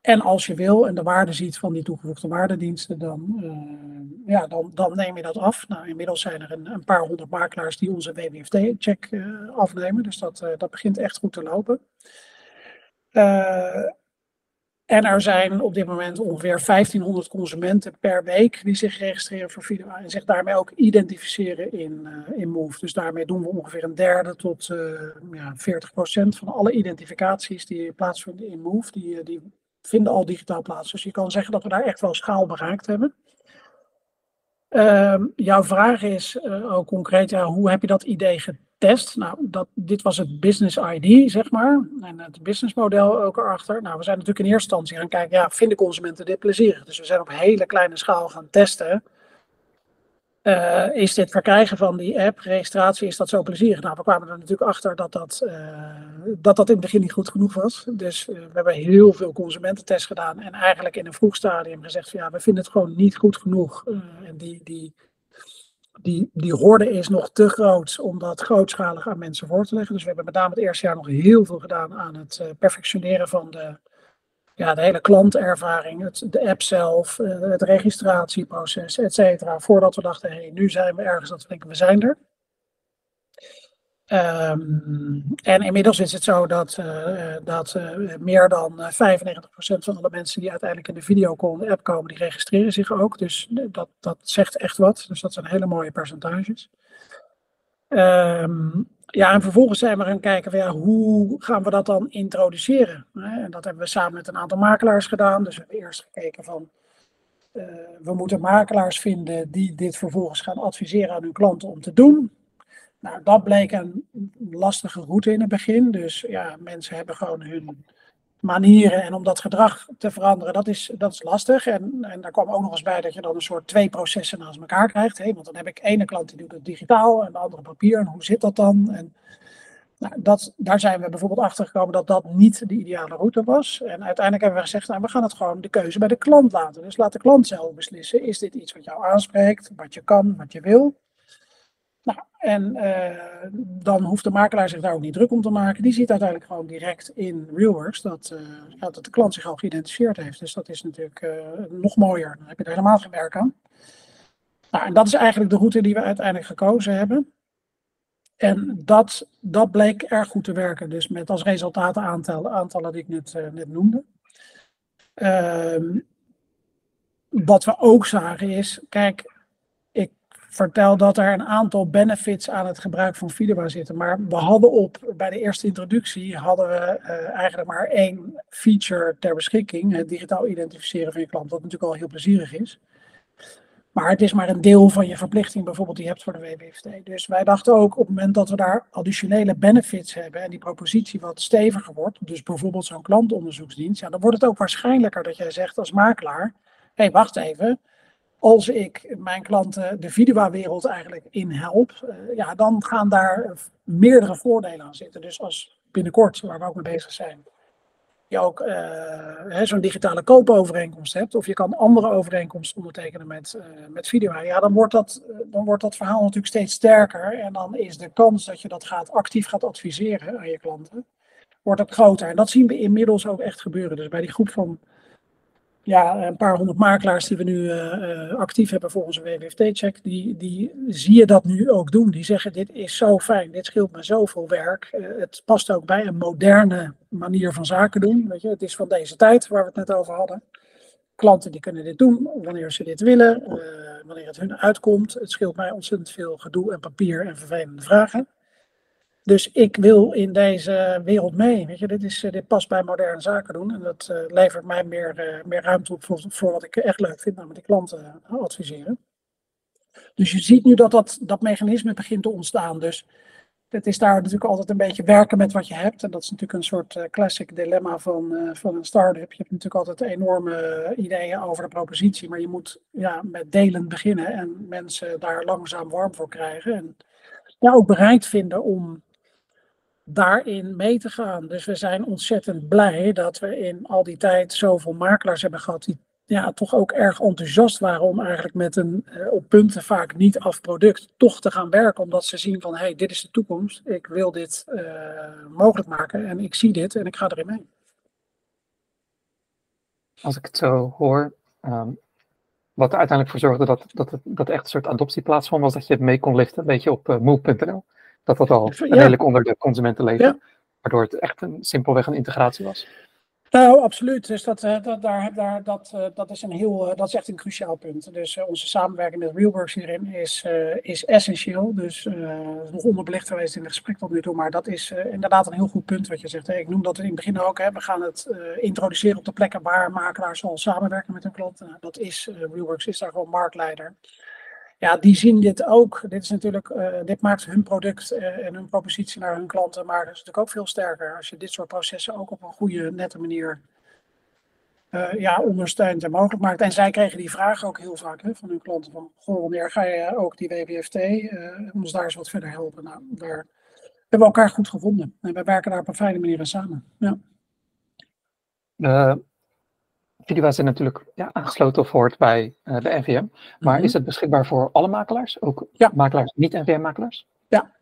En als je wil en de waarde ziet van die toegevoegde waardediensten, dan, uh, ja, dan, dan neem je dat af. Nou, inmiddels zijn er een, een paar honderd makelaars die onze WWFT-check uh, afnemen. Dus dat, dat begint echt goed te lopen. En er zijn op dit moment ongeveer 1500 consumenten per week die zich registreren voor video en zich daarmee ook identificeren in, in Move. Dus daarmee doen we ongeveer een derde tot ja, 40 procent van alle identificaties die plaatsvinden in Move. Die, die vinden al digitaal plaats. Dus je kan zeggen dat we daar echt wel schaal bereikt hebben. Uh, jouw vraag is uh, ook concreet, ja, hoe heb je dat idee getest? Nou, dat, dit was het business ID, zeg maar, en het businessmodel ook erachter. Nou, we zijn natuurlijk in eerste instantie gaan kijken, ja, vinden consumenten dit plezierig? Dus we zijn op hele kleine schaal gaan testen. Uh, is dit verkrijgen van die app, registratie, is dat zo plezierig? Nou, we kwamen er natuurlijk achter dat dat, uh, dat, dat in het begin niet goed genoeg was. Dus uh, we hebben heel veel consumententests gedaan en eigenlijk in een vroeg stadium gezegd van ja, we vinden het gewoon niet goed genoeg. en die, die, die, die horde is nog te groot om dat grootschalig aan mensen voor te leggen. Dus we hebben met name het eerste jaar nog heel veel gedaan aan het perfectioneren van de, ja, de hele klantervaring, het, de app zelf, eh, het registratieproces, et cetera. Voordat we dachten, hey, nu zijn we ergens dat we denken, we zijn er. Um, en inmiddels is het zo dat, uh, dat uh, meer dan 95% van alle mensen die uiteindelijk in de videocall app komen, die registreren zich ook. Dus dat, dat zegt echt wat. Dus dat zijn hele mooie percentages. Um, ja, en vervolgens zijn we gaan kijken, ja, hoe gaan we dat dan introduceren? En dat hebben we samen met een aantal makelaars gedaan. Dus we hebben eerst gekeken van, we moeten makelaars vinden die dit vervolgens gaan adviseren aan hun klanten om te doen. Nou, dat bleek een lastige route in het begin. Dus ja, mensen hebben gewoon hun manieren en om dat gedrag te veranderen, dat is, dat is lastig. En, en daar kwam ook nog eens bij dat je dan een soort twee processen naast elkaar krijgt. Hè? Want dan heb ik ene klant die doet het digitaal en de andere papier. En hoe zit dat dan? En, nou, dat, daar zijn we bijvoorbeeld achter gekomen dat dat niet de ideale route was. En uiteindelijk hebben we gezegd, nou, we gaan het gewoon de keuze bij de klant laten. Dus laat de klant zelf beslissen, is dit iets wat jou aanspreekt, wat je kan, wat je wil? Nou, en uh, dan hoeft de makelaar zich daar ook niet druk om te maken. Die ziet uiteindelijk gewoon direct in RealWorks dat, ja, dat de klant zich al geïdentificeerd heeft. Dus dat is natuurlijk uh, nog mooier. Dan heb je er helemaal geen werk aan. Nou, en dat is eigenlijk de route die we uiteindelijk gekozen hebben. En dat, dat bleek erg goed te werken. Dus met als resultaat de aantallen, aantallen die ik net, net noemde. Ehm, wat we ook zagen is, kijk, vertel dat er een aantal benefits aan het gebruik van Fidua zitten. Maar we hadden op, bij de eerste introductie, hadden we uh, eigenlijk maar één feature ter beschikking. Het digitaal identificeren van je klant, wat natuurlijk al heel plezierig is. Maar het is maar een deel van je verplichting bijvoorbeeld die je hebt voor de WWFT. Dus wij dachten ook op het moment dat we daar additionele benefits hebben en die propositie wat steviger wordt, dus bijvoorbeeld zo'n klantonderzoeksdienst, ja, dan wordt het ook waarschijnlijker dat jij zegt als makelaar, hé hey, wacht even, als ik mijn klanten de Vidua-wereld eigenlijk inhelp, uh, ja, dan gaan daar meerdere voordelen aan zitten. Dus als binnenkort, waar we ook mee bezig zijn, je ook uh, zo'n digitale koopovereenkomst hebt, of je kan andere overeenkomsten ondertekenen met, uh, met Vidua, ja, dan wordt, dat, dan wordt dat verhaal natuurlijk steeds sterker. En dan is de kans dat je dat gaat, actief gaat adviseren aan je klanten, wordt ook groter. En dat zien we inmiddels ook echt gebeuren. Dus bij die groep van ja, een paar honderd makelaars die we nu uh, actief hebben volgens een WWFT-check, die, die zie je dat nu ook doen. Die zeggen, dit is zo fijn, dit scheelt me zoveel werk. Uh, het past ook bij een moderne manier van zaken doen. Weet je, het is van deze tijd, waar we het net over hadden. Klanten die kunnen dit doen wanneer ze dit willen, wanneer het hun uitkomt. Het scheelt mij ontzettend veel gedoe en papier en vervelende vragen. Dus ik wil in deze wereld mee. Weet je, dit, is, dit past bij moderne zaken doen. En dat uh, levert mij meer, uh, meer ruimte op voor, wat ik echt leuk vind, namelijk die klanten adviseren. Dus je ziet nu dat, dat dat mechanisme begint te ontstaan. Dus het is daar natuurlijk altijd een beetje werken met wat je hebt. En dat is natuurlijk een soort classic dilemma van, van een start-up. Je hebt natuurlijk altijd enorme ideeën over de propositie. Maar je moet ja, met delen beginnen en mensen daar langzaam warm voor krijgen. En ook bereid vinden om daarin mee te gaan. Dus we zijn ontzettend blij dat we in al die tijd zoveel makelaars hebben gehad die ja, toch ook erg enthousiast waren om eigenlijk met een uh, op punten vaak niet af product toch te gaan werken. Omdat ze zien van hé, hey, dit is de toekomst. Ik wil dit uh, mogelijk maken en ik zie dit en ik ga erin mee.
Als ik het zo hoor, um, wat er uiteindelijk voor zorgde dat, dat, dat echt een soort adoptie plaatsvond, was dat je het mee kon liften, een beetje op uh, move.nl dat dat al ja. redelijk onder de consumenten leefde. Ja. Waardoor het echt een, simpelweg een integratie was.
Nou, absoluut. Dus dat, dat, daar, daar, dat, dat, is een heel, dat is echt een cruciaal punt. Dus onze samenwerking met Realworks hierin is, uh, is essentieel. Dus uh, nog onderbelicht geweest in het gesprek tot nu toe. Maar dat is inderdaad een heel goed punt wat je zegt. Hè. Ik noem dat in het begin ook. Hè. We gaan het introduceren op de plekken waar makelaars al samenwerken met hun klanten. dat is, Realworks is daar gewoon marktleider ja, die zien dit ook. Dit, is natuurlijk, uh, dit maakt hun product uh, en hun propositie naar hun klanten, maar dat is natuurlijk ook veel sterker als je dit soort processen ook op een goede, nette manier uh, ja, ondersteunt en mogelijk maakt. En zij kregen die vraag ook heel vaak hè, van hun klanten: van, goh, wanneer ga je ook die WWFT ons daar eens wat verder helpen? Nou, daar hebben we elkaar goed gevonden en we werken daar op een fijne manier aan samen. Ja.
Vidua zit natuurlijk ja, aangesloten of hoort bij uh, de NVM. Maar mm-hmm. is het beschikbaar voor alle makelaars? Ook ja. makelaars, niet-NVM-makelaars?
Ja.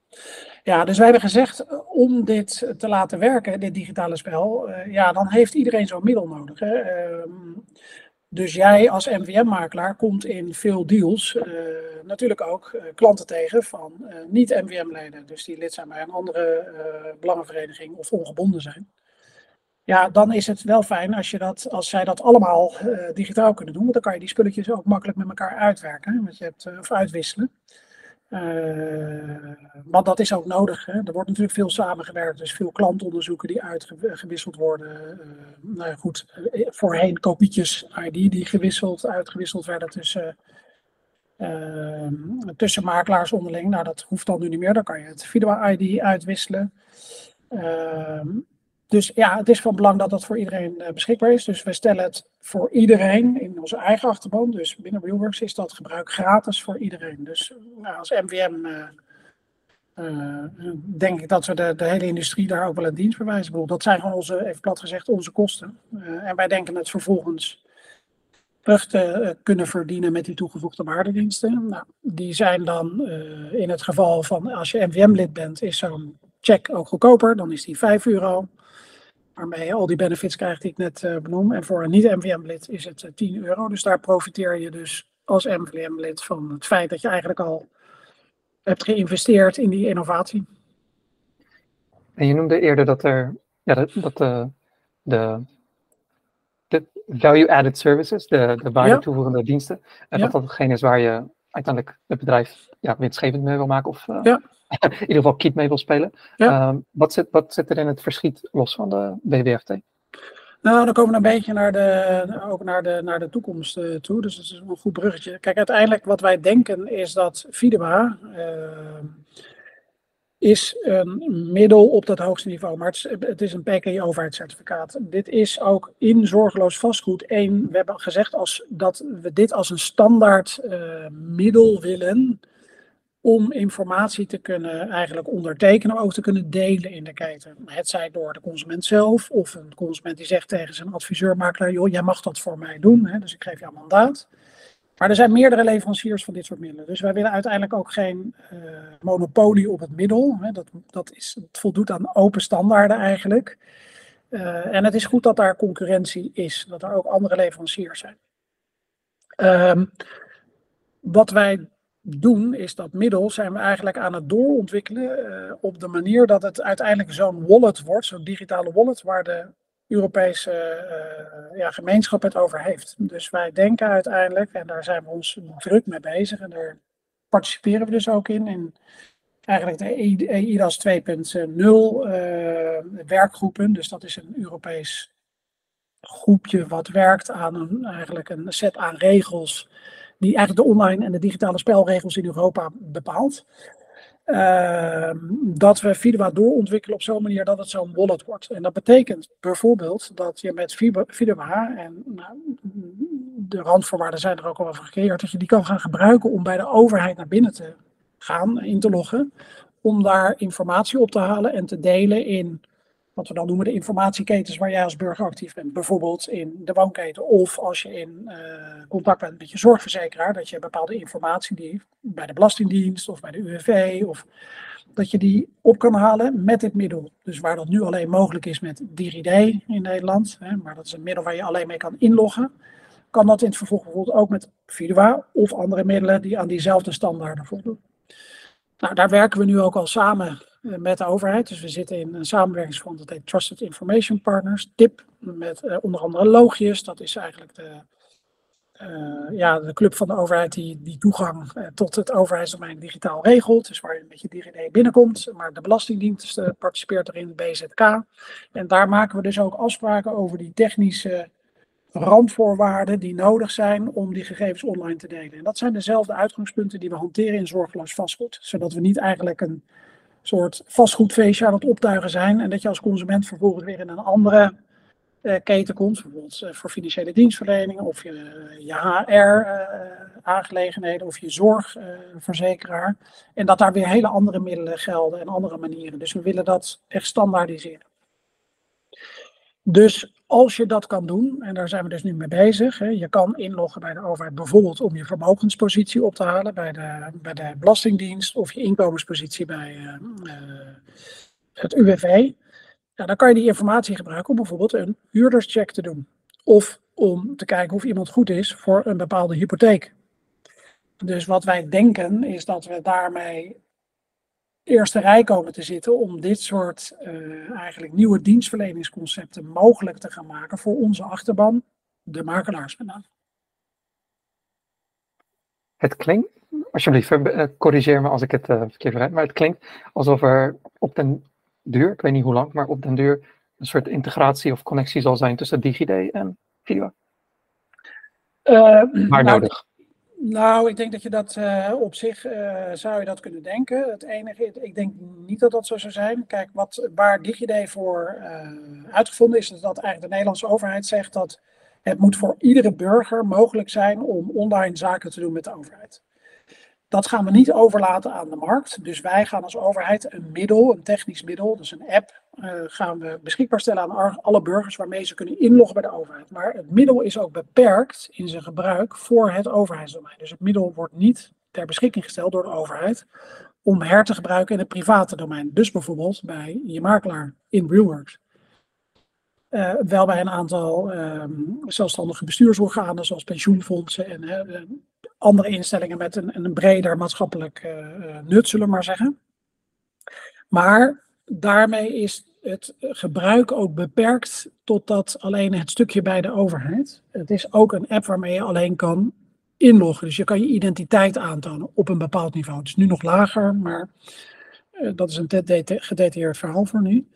ja, dus wij hebben gezegd om dit te laten werken, dit digitale spel, uh, ja, dan heeft iedereen zo'n middel nodig. Hè? Uh, dus jij als MVM-makelaar komt in veel deals uh, natuurlijk ook uh, klanten tegen van uh, niet-MVM-leden. Dus die lid zijn bij een andere belangenvereniging of ongebonden zijn. Ja, dan is het wel fijn als, je dat, als zij dat allemaal uh, digitaal kunnen doen. Want dan kan je die spulletjes ook makkelijk met elkaar uitwerken. Je hebt, uh, of uitwisselen. Uh, want dat is ook nodig. Hè. Er wordt natuurlijk veel samengewerkt. Dus veel klantonderzoeken die uitgewisseld worden. nou goed, voorheen kopietjes ID die gewisseld, uitgewisseld werden tussen, tussen makelaars onderling. Nou, dat hoeft dan nu niet meer. Dan kan je het Vidua-ID uitwisselen. Dus ja, het is van belang dat dat voor iedereen uh, beschikbaar is. Dus we stellen het voor iedereen in onze eigen achterban. Dus binnen Realworks is dat gebruik gratis voor iedereen. Dus nou, als MVM uh, uh, denk ik dat we de, de, hele industrie daar ook wel een dienst. Bedoel, dat zijn gewoon onze, even plat gezegd, onze kosten. en wij denken het vervolgens terug te kunnen verdienen met die toegevoegde waardediensten. Nou, die zijn dan in het geval van als je MVM-lid bent, is zo'n check ook goedkoper. Dan is die 5 euro waarmee je al die benefits krijgt die ik net uh, benoem. En voor een niet-MVM-lid is het uh, eh, 10 euro. Dus daar profiteer je dus als MVM-lid van het feit dat je eigenlijk al hebt geïnvesteerd in die innovatie.
En je noemde eerder dat er ja, dat, dat uh, de, de value-added services, de, de waarde toevoegende ja. diensten, en ja. dat dat hetgeen is waar je uiteindelijk het bedrijf ja, winstgevend mee wil maken of
Ja.
in ieder geval kiet mee wil spelen.
Ja.
Ehm, wat, zit, wat zit er in het verschiet los van de BWFT?
Nou, dan komen we een beetje naar de, ook naar de, naar de toekomst eh, toe. Dus dat is een goed bruggetje. Kijk, uiteindelijk wat wij denken is dat Fideba eh, is een middel op dat hoogste niveau. Maar het is, het is een PKI-overheidscertificaat. Dit is ook in zorgeloos vastgoed één. We hebben gezegd als, dat we dit als een standaard eh, middel willen om informatie te kunnen eigenlijk ondertekenen, maar ook te kunnen delen in de keten. Het zij door de consument zelf of een consument die zegt tegen zijn adviseur-makelaar, joh, jij mag dat voor mij doen, hè, dus ik geef jou mandaat. Maar er zijn meerdere leveranciers van dit soort middelen. Dus wij willen uiteindelijk ook geen uh, monopolie op het middel. Hè. Dat, dat is, voldoet aan open standaarden eigenlijk. Uh, en het is goed dat daar concurrentie is, dat er ook andere leveranciers zijn. Um, wat wij doen, is dat middel zijn we eigenlijk aan het doorontwikkelen uh, op de manier dat het uiteindelijk zo'n wallet wordt, zo'n digitale wallet, waar de Europese uh, ja, gemeenschap het over heeft. Dus wij denken uiteindelijk, en daar zijn we ons druk mee bezig, en daar participeren we dus ook in, in eigenlijk de EIDAS 2.0 uh, werkgroepen. Dus dat is een Europees groepje wat werkt aan een, eigenlijk een set aan regels die eigenlijk de online en de digitale spelregels in Europa bepaalt. Uh, dat we Fideba doorontwikkelen op zo'n manier dat het zo'n wallet wordt. En dat betekent bijvoorbeeld dat je met Fideba, en nou, de randvoorwaarden zijn er ook al over gecreëerd, dat je die kan gaan gebruiken om bij de overheid naar binnen te gaan, in te loggen, om daar informatie op te halen en te delen in wat we dan noemen de informatieketens waar jij als burger actief bent. Bijvoorbeeld in de woonketen of als je in uh, contact bent met je zorgverzekeraar, dat je bepaalde informatie die bij de Belastingdienst of bij de UWV of dat je die op kan halen met dit middel. Dus waar dat nu alleen mogelijk is met DigiD in Nederland, hè, maar dat is een middel waar je alleen mee kan inloggen, kan dat in het vervolg bijvoorbeeld ook met Fidua of andere middelen die aan diezelfde standaarden voldoen. Nou, daar werken we nu ook al samen met de overheid. Dus we zitten in een samenwerkingsverband, dat heet Trusted Information Partners, TIP, met uh, onder andere Logius. Dat is eigenlijk de, uh, ja, de club van de overheid die, die toegang uh, tot het overheidsdomein digitaal regelt. Dus waar je met je DigiD binnenkomt. Maar de Belastingdienst participeert erin, BZK. En daar maken we dus ook afspraken over die technische randvoorwaarden die nodig zijn om die gegevens online te delen. En dat zijn dezelfde uitgangspunten die we hanteren in zorgeloos vastgoed. Zodat we niet eigenlijk een soort vastgoedfeestje aan het optuigen zijn. En dat je als consument vervolgens weer in een andere uh, keten komt. Bijvoorbeeld uh, voor financiële dienstverlening of je, je HR-aangelegenheden of je zorgverzekeraar. en dat daar weer hele andere middelen gelden en andere manieren. Dus we willen dat echt standaardiseren. Dus als je dat kan doen, en daar zijn we dus nu mee bezig, hè, je kan inloggen bij de overheid bijvoorbeeld om je vermogenspositie op te halen bij de, bij de Belastingdienst of je inkomenspositie bij uh, uh, het UWV. Ja, dan kan je die informatie gebruiken om bijvoorbeeld een huurderscheck te doen. Of om te kijken of iemand goed is voor een bepaalde hypotheek. Dus wat wij denken is dat we daarmee eerste rij komen te zitten om dit soort uh, eigenlijk nieuwe dienstverleningsconcepten mogelijk te gaan maken voor onze achterban, de makelaars met name.
Het klinkt, alsjeblieft, uh, corrigeer me als ik het uh, verkeerd begrijp, maar het klinkt alsof er op den duur, ik weet niet hoe lang, maar op den duur een soort integratie of connectie zal zijn tussen DigiD en Video. maar
nou,
nodig.
Nou, ik denk dat je dat uh, op zich uh, zou je dat kunnen denken. Het enige, ik denk niet dat dat zo zou zijn. Kijk, wat, waar DigiD voor uh, uitgevonden is, is dat eigenlijk de Nederlandse overheid zegt dat het moet voor iedere burger mogelijk zijn om online zaken te doen met de overheid. Dat gaan we niet overlaten aan de markt. Dus wij gaan als overheid een middel, een technisch middel, dus een app, gaan we beschikbaar stellen aan alle burgers waarmee ze kunnen inloggen bij de overheid. Maar het middel is ook beperkt in zijn gebruik voor het overheidsdomein. Dus het middel wordt niet ter beschikking gesteld door de overheid om her te gebruiken in het private domein. Dus bijvoorbeeld bij je makelaar in RealWorks. Uh, wel bij een aantal um, zelfstandige bestuursorganen zoals pensioenfondsen en uh, andere instellingen met een, een breder maatschappelijk nut, zullen we maar zeggen. Maar daarmee is het gebruik ook beperkt tot dat alleen het stukje bij de overheid. Het is ook een app waarmee je alleen kan inloggen. Dus je kan je identiteit aantonen op een bepaald niveau. Het is nu nog lager, maar uh, dat is een gedetailleerd verhaal voor nu.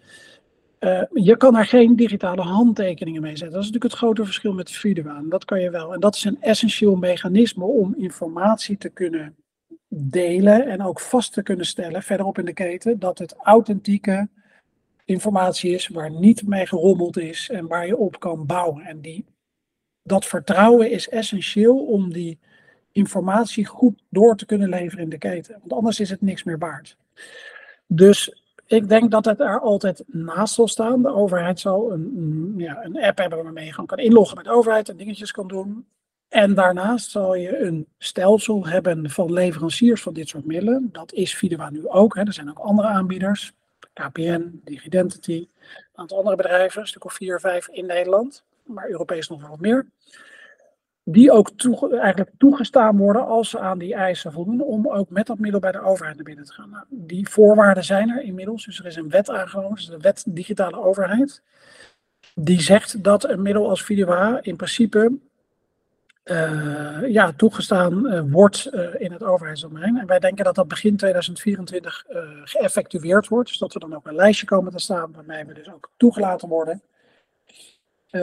Uh, je kan er geen digitale handtekeningen mee zetten. Dat is natuurlijk het grote verschil met Fidewaan. Dat kan je wel. En dat is een essentieel mechanisme om informatie te kunnen delen en ook vast te kunnen stellen verderop in de keten dat het authentieke informatie is waar niet mee gerommeld is en waar je op kan bouwen. En die, dat vertrouwen is essentieel om die informatie goed door te kunnen leveren in de keten. Want anders is het niks meer waard. Dus ik denk dat het er altijd naast zal staan. De overheid zal een, ja, een app hebben waarmee je gewoon kan inloggen met de overheid en dingetjes kan doen. En daarnaast zal je een stelsel hebben van leveranciers van dit soort middelen. Dat is Vidua nu ook. Hè. Er zijn ook andere aanbieders. KPN, Digidentity, een aantal andere bedrijven, een stuk of vier, vijf in Nederland. Maar Europees nog wel wat meer die ook eigenlijk toegestaan worden als ze aan die eisen voldoen, om ook met dat middel bij de overheid naar binnen te gaan. Nou, die voorwaarden zijn er inmiddels, dus er is een wet aangenomen, dus de wet digitale overheid, die zegt dat een middel als Video in principe uh, ja, toegestaan uh, wordt uh, in het overheidsdomein. En wij denken dat dat begin 2024 geëffectueerd wordt, dus dat we dan ook een lijstje komen te staan waarmee we dus ook toegelaten worden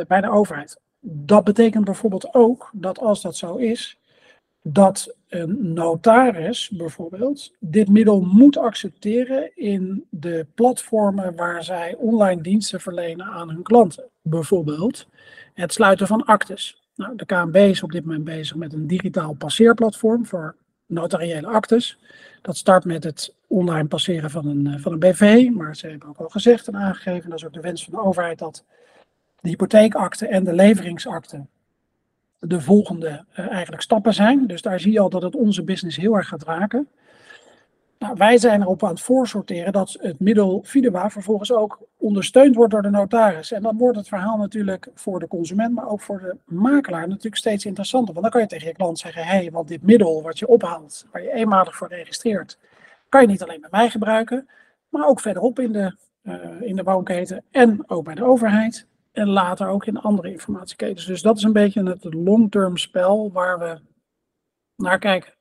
bij de overheid dat betekent bijvoorbeeld ook dat als dat zo is, dat een notaris bijvoorbeeld dit middel moet accepteren in de platformen waar zij online diensten verlenen aan hun klanten. Bijvoorbeeld het sluiten van actes. Nou, de KNB is op dit moment bezig met een digitaal passeerplatform voor notariële actes. Dat start met het online passeren van een, van een BV, maar ze hebben ook al gezegd en aangegeven, dat is ook de wens van de overheid, dat de hypotheekakte en de leveringsakte de volgende uh, eigenlijk stappen zijn. Dus daar zie je al dat het onze business heel erg gaat raken. Nou, wij zijn erop aan het voorsorteren dat het middel Fideba vervolgens ook ondersteund wordt door de notaris. En dan wordt het verhaal natuurlijk voor de consument, maar ook voor de makelaar natuurlijk steeds interessanter. Want dan kan je tegen je klant zeggen, hé, hey, want dit middel wat je ophaalt, waar je eenmalig voor registreert, kan je niet alleen bij mij gebruiken, maar ook verderop in de, uh, in de woonketen en ook bij de overheid en later ook in andere informatieketens. Dus dat is een beetje het long-term spel waar we naar kijken.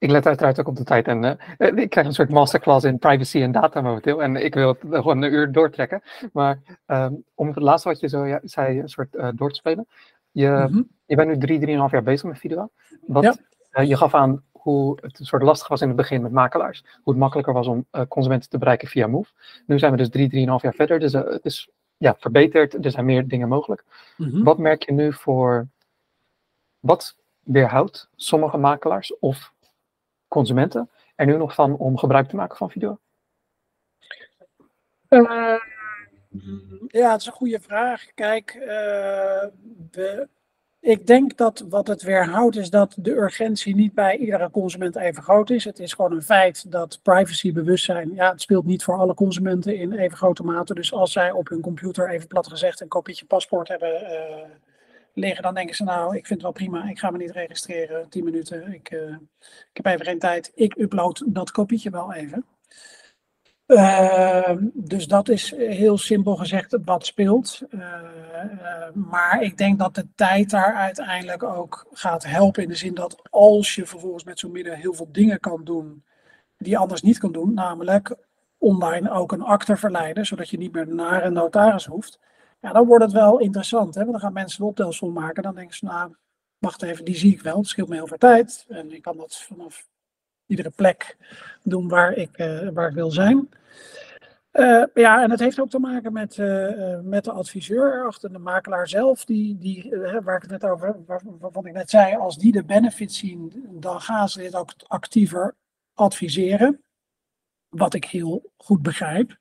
Ik let uiteraard ook op de tijd en uh, ik krijg een soort masterclass in privacy en data momenteel en ik wil het gewoon een uur doortrekken. Maar um, om het laatste wat je zo ja, zei, een soort uh, door te spelen. Je, mm -hmm. je bent nu drie, drieënhalf jaar bezig met video. Wat, ja. uh, je gaf aan hoe het een soort lastig was in het begin met makelaars. Hoe het makkelijker was om consumenten te bereiken via Move. Nu zijn we dus drie, drieënhalf jaar verder. Dus het is ja, verbeterd. Er zijn meer dingen mogelijk. Mm -hmm. Wat merk je nu voor... Wat weerhoudt sommige makelaars of consumenten er nu nog van om gebruik te maken van video?
Uh, ja, dat is een goede vraag. Kijk, we ik denk dat wat het weerhoudt is dat de urgentie niet bij iedere consument even groot is. Het is gewoon een feit dat privacybewustzijn, ja, het speelt niet voor alle consumenten in even grote mate. Dus als zij op hun computer, even plat gezegd, een kopietje paspoort hebben uh, liggen, dan denken ze nou, ik vind het wel prima, ik ga me niet registreren, 10 minuten, ik, uh, ik heb even geen tijd, ik upload dat kopietje wel even. Uh, dus dat is heel simpel gezegd wat speelt. Uh, uh, maar ik denk dat de tijd daar uiteindelijk ook gaat helpen. In de zin dat als je vervolgens met zo'n midden heel veel dingen kan doen die je anders niet kan doen. Namelijk online ook een akte verleiden, zodat je niet meer naar een notaris hoeft. Ja, dan wordt het wel interessant. Hè? Want dan gaan mensen een optelsom maken. Dan denken ze, nou, wacht even, die zie ik wel. Het scheelt me heel veel tijd. En ik kan dat vanaf iedere plek doen waar ik, waar ik wil zijn. Uh, ja, en het heeft ook te maken met, uh, met de adviseur achter de makelaar zelf, die, die, waar ik het net over waar, waarvan ik net zei, als die de benefits zien, dan gaan ze dit ook actiever adviseren. Wat ik heel goed begrijp.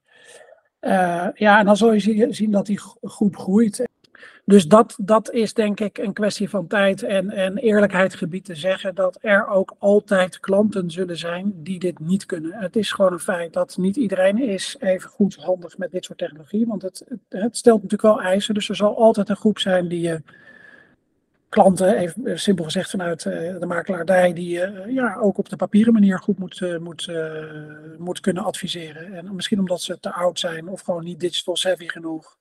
Ja, en dan zul je zien dat die groep groeit. Dus dat, dat is denk ik een kwestie van tijd en, en eerlijkheid gebied te zeggen dat er ook altijd klanten zullen zijn die dit niet kunnen. Het is gewoon een feit dat niet iedereen is even goed handig met dit soort technologie, want het, het, het stelt natuurlijk wel eisen. Dus er zal altijd een groep zijn die je klanten, even eh, simpel gezegd vanuit uh, de makelaardij, die je uh, ja, ook op de papieren manier goed moet, moet, moet kunnen adviseren. En misschien omdat ze te oud zijn of gewoon niet digital savvy genoeg.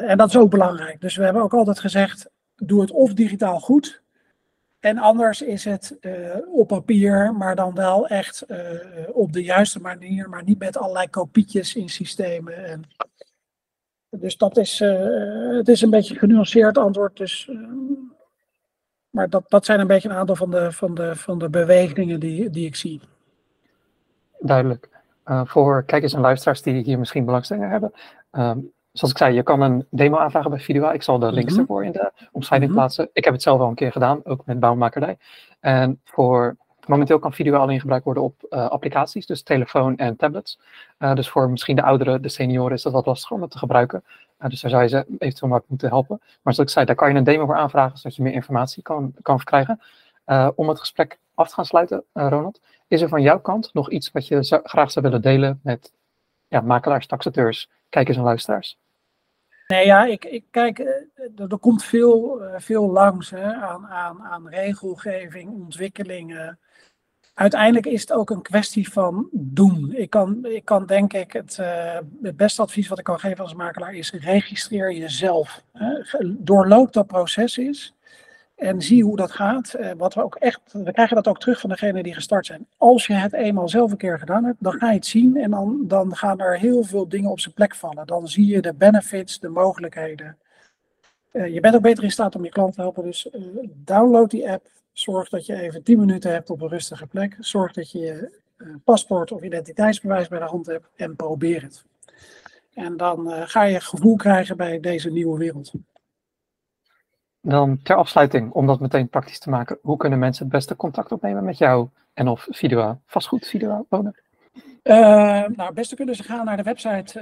En dat is ook belangrijk. Dus we hebben ook altijd gezegd, doe het of digitaal goed. En anders is het op papier, maar dan wel echt op de juiste manier, maar niet met allerlei kopietjes in systemen. En, dus dat is, het is een beetje een genuanceerd antwoord. Dus maar dat, dat zijn een beetje een aantal van de, van de, van de bewegingen die, die ik zie.
Duidelijk. Uh, voor kijkers en luisteraars die hier misschien belangstelling hebben. Um, zoals ik zei, je kan een demo aanvragen bij Vidua. Ik zal de links mm ervoor in de omschrijving mm plaatsen. Ik heb het zelf al een keer gedaan, ook met bouwmakerij. En voor Momenteel kan video alleen gebruikt worden op uh, applicaties, dus telefoon en tablets. Uh, dus voor misschien de ouderen, de senioren, is dat wat lastig om het te gebruiken. Uh, dus daar zou je ze eventueel maar moeten helpen. Maar zoals ik zei, daar kan je een demo voor aanvragen, zodat je meer informatie kan, kan verkrijgen. om het gesprek af te gaan sluiten, Ronald, is er van jouw kant nog iets wat je graag zou willen delen met ja, makelaars, taxateurs, kijkers en luisteraars?
Nee, ja, ik, ik kijk, er, komt veel, veel langs hè, aan, aan, aan regelgeving, ontwikkelingen uiteindelijk is het ook een kwestie van doen. Ik kan, ik kan denk ik, het, beste advies wat ik kan geven als makelaar is registreer jezelf. doorloop dat proces is en zie hoe dat gaat. Uh, wat we ook echt, we krijgen dat ook terug van degenen die gestart zijn. Als je het eenmaal zelf een keer gedaan hebt, dan ga je het zien en dan, dan gaan er heel veel dingen op zijn plek vallen. Dan zie je de benefits, de mogelijkheden. Uh, je bent ook beter in staat om je klant te helpen, dus download die app, Zorg dat je even 10 minuten hebt op een rustige plek. Zorg dat je je eh, paspoort of identiteitsbewijs bij de hand hebt en probeer het. En dan ga je gevoel krijgen bij deze nieuwe wereld.
Dan ter afsluiting, om dat meteen praktisch te maken, hoe kunnen mensen het beste contact opnemen met jou en of Vidua vastgoed Vidua wonen?
Uh, nou, het beste kunnen ze gaan naar de website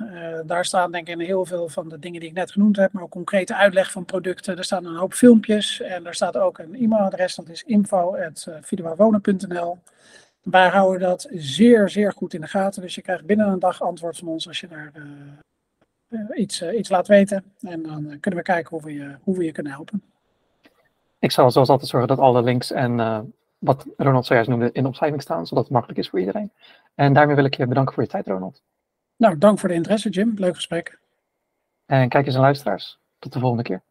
uh, daar staan denk ik heel veel van de dingen die ik net genoemd heb, maar ook concrete uitleg van producten. Er staan een hoop filmpjes en er staat ook een e-mailadres, dat is info.videowonen.nl. Wij houden dat zeer, zeer goed in de gaten. Dus je krijgt binnen een dag antwoord van ons als je daar iets, iets laat weten. En dan kunnen we kijken hoe we je, hoe we je kunnen helpen.
Ik zal zoals altijd zorgen dat alle links en wat Ronald zojuist noemde, in de omschrijving staan, zodat het makkelijk is voor iedereen. En daarmee wil ik je bedanken voor je tijd, Ronald.
Nou, dank voor de interesse, Jim. Leuk gesprek.
En kijkers en luisteraars, tot de volgende keer.